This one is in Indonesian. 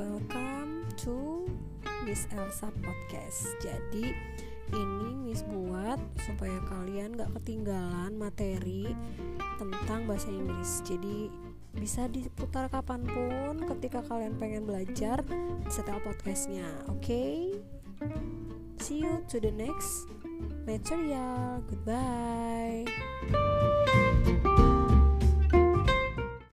Welcome to Miss Elsa Podcast. Jadi ini Miss buat supaya kalian gak ketinggalan materi tentang bahasa Inggris. Jadi bisa diputar kapan pun ketika kalian pengen belajar setel podcastnya. Oke? Okay? See you to the next material. Goodbye.